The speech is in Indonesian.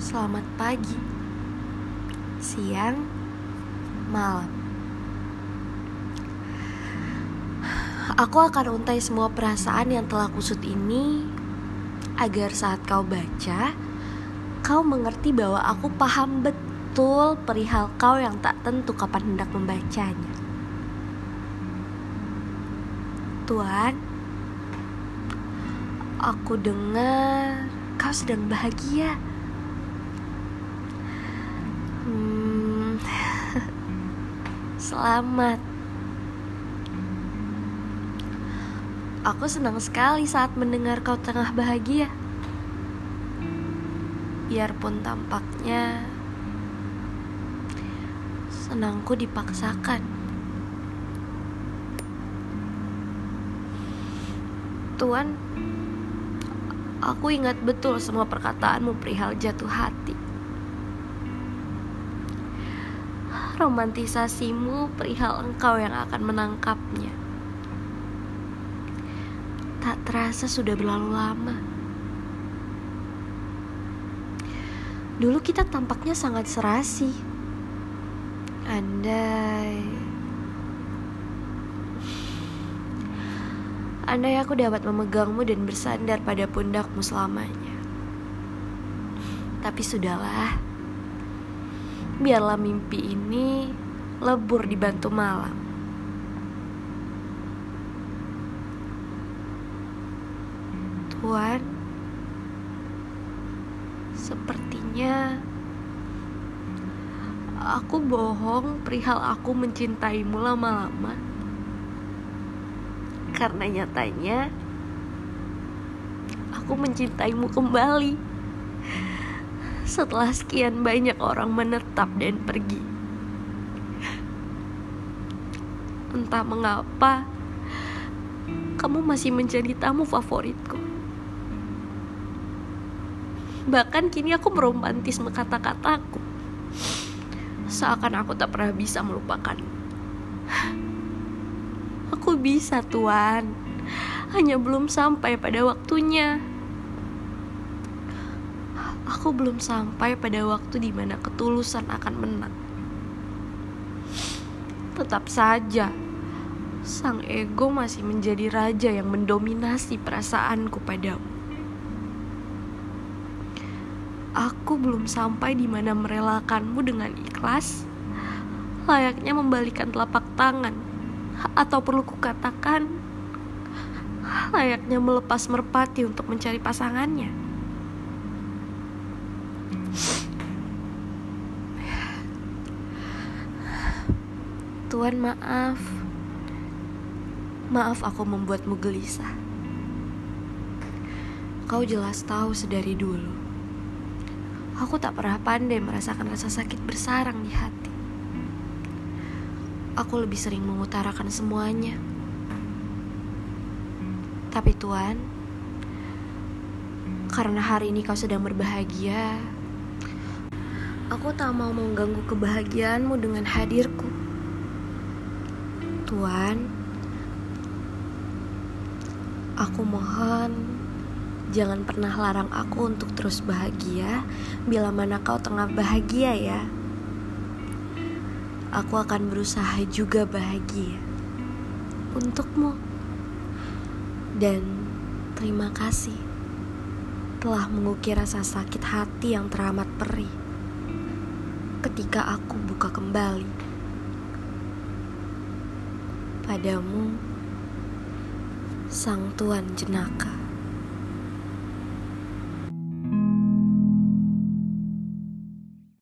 selamat pagi, siang, malam. Aku akan untai semua perasaan yang telah kusut ini agar saat kau baca, kau mengerti bahwa aku paham betul perihal kau yang tak tentu kapan hendak membacanya. Tuan, aku dengar kau sedang bahagia. Selamat. Aku senang sekali saat mendengar kau tengah bahagia. Biarpun tampaknya senangku dipaksakan. Tuan, aku ingat betul semua perkataanmu perihal jatuh hati. Romantisasimu perihal engkau yang akan menangkapnya tak terasa sudah berlalu lama. Dulu kita tampaknya sangat serasi. Andai Andai aku dapat memegangmu dan bersandar pada pundakmu selamanya. Tapi sudahlah. Biarlah mimpi ini lebur dibantu malam. Tuan, sepertinya aku bohong perihal aku mencintaimu lama-lama. Karena nyatanya aku mencintaimu kembali. Setelah sekian banyak orang menetap dan pergi. Entah mengapa kamu masih menjadi tamu favoritku. Bahkan kini aku meromantisme kata-kataku. Seakan aku tak pernah bisa melupakan. Aku bisa, Tuan. Hanya belum sampai pada waktunya. Aku belum sampai pada waktu di mana ketulusan akan menang. Tetap saja, sang ego masih menjadi raja yang mendominasi perasaanku padamu. Aku belum sampai di mana merelakanmu dengan ikhlas, layaknya membalikan telapak tangan, atau perlu kukatakan, layaknya melepas merpati untuk mencari pasangannya. Tuhan maaf, maaf aku membuatmu gelisah. Kau jelas tahu sedari dulu Aku tak pernah pandai merasakan rasa sakit bersarang di hati. Aku lebih sering mengutarakan semuanya. Tapi Tuhan, karena hari ini kau sedang berbahagia, aku tak mau mengganggu kebahagiaanmu dengan hadirku. Tuhan, aku mohon Jangan pernah larang aku untuk terus bahagia bila mana kau tengah bahagia ya. Aku akan berusaha juga bahagia untukmu. Dan terima kasih telah mengukir rasa sakit hati yang teramat perih ketika aku buka kembali padamu sang tuan jenaka.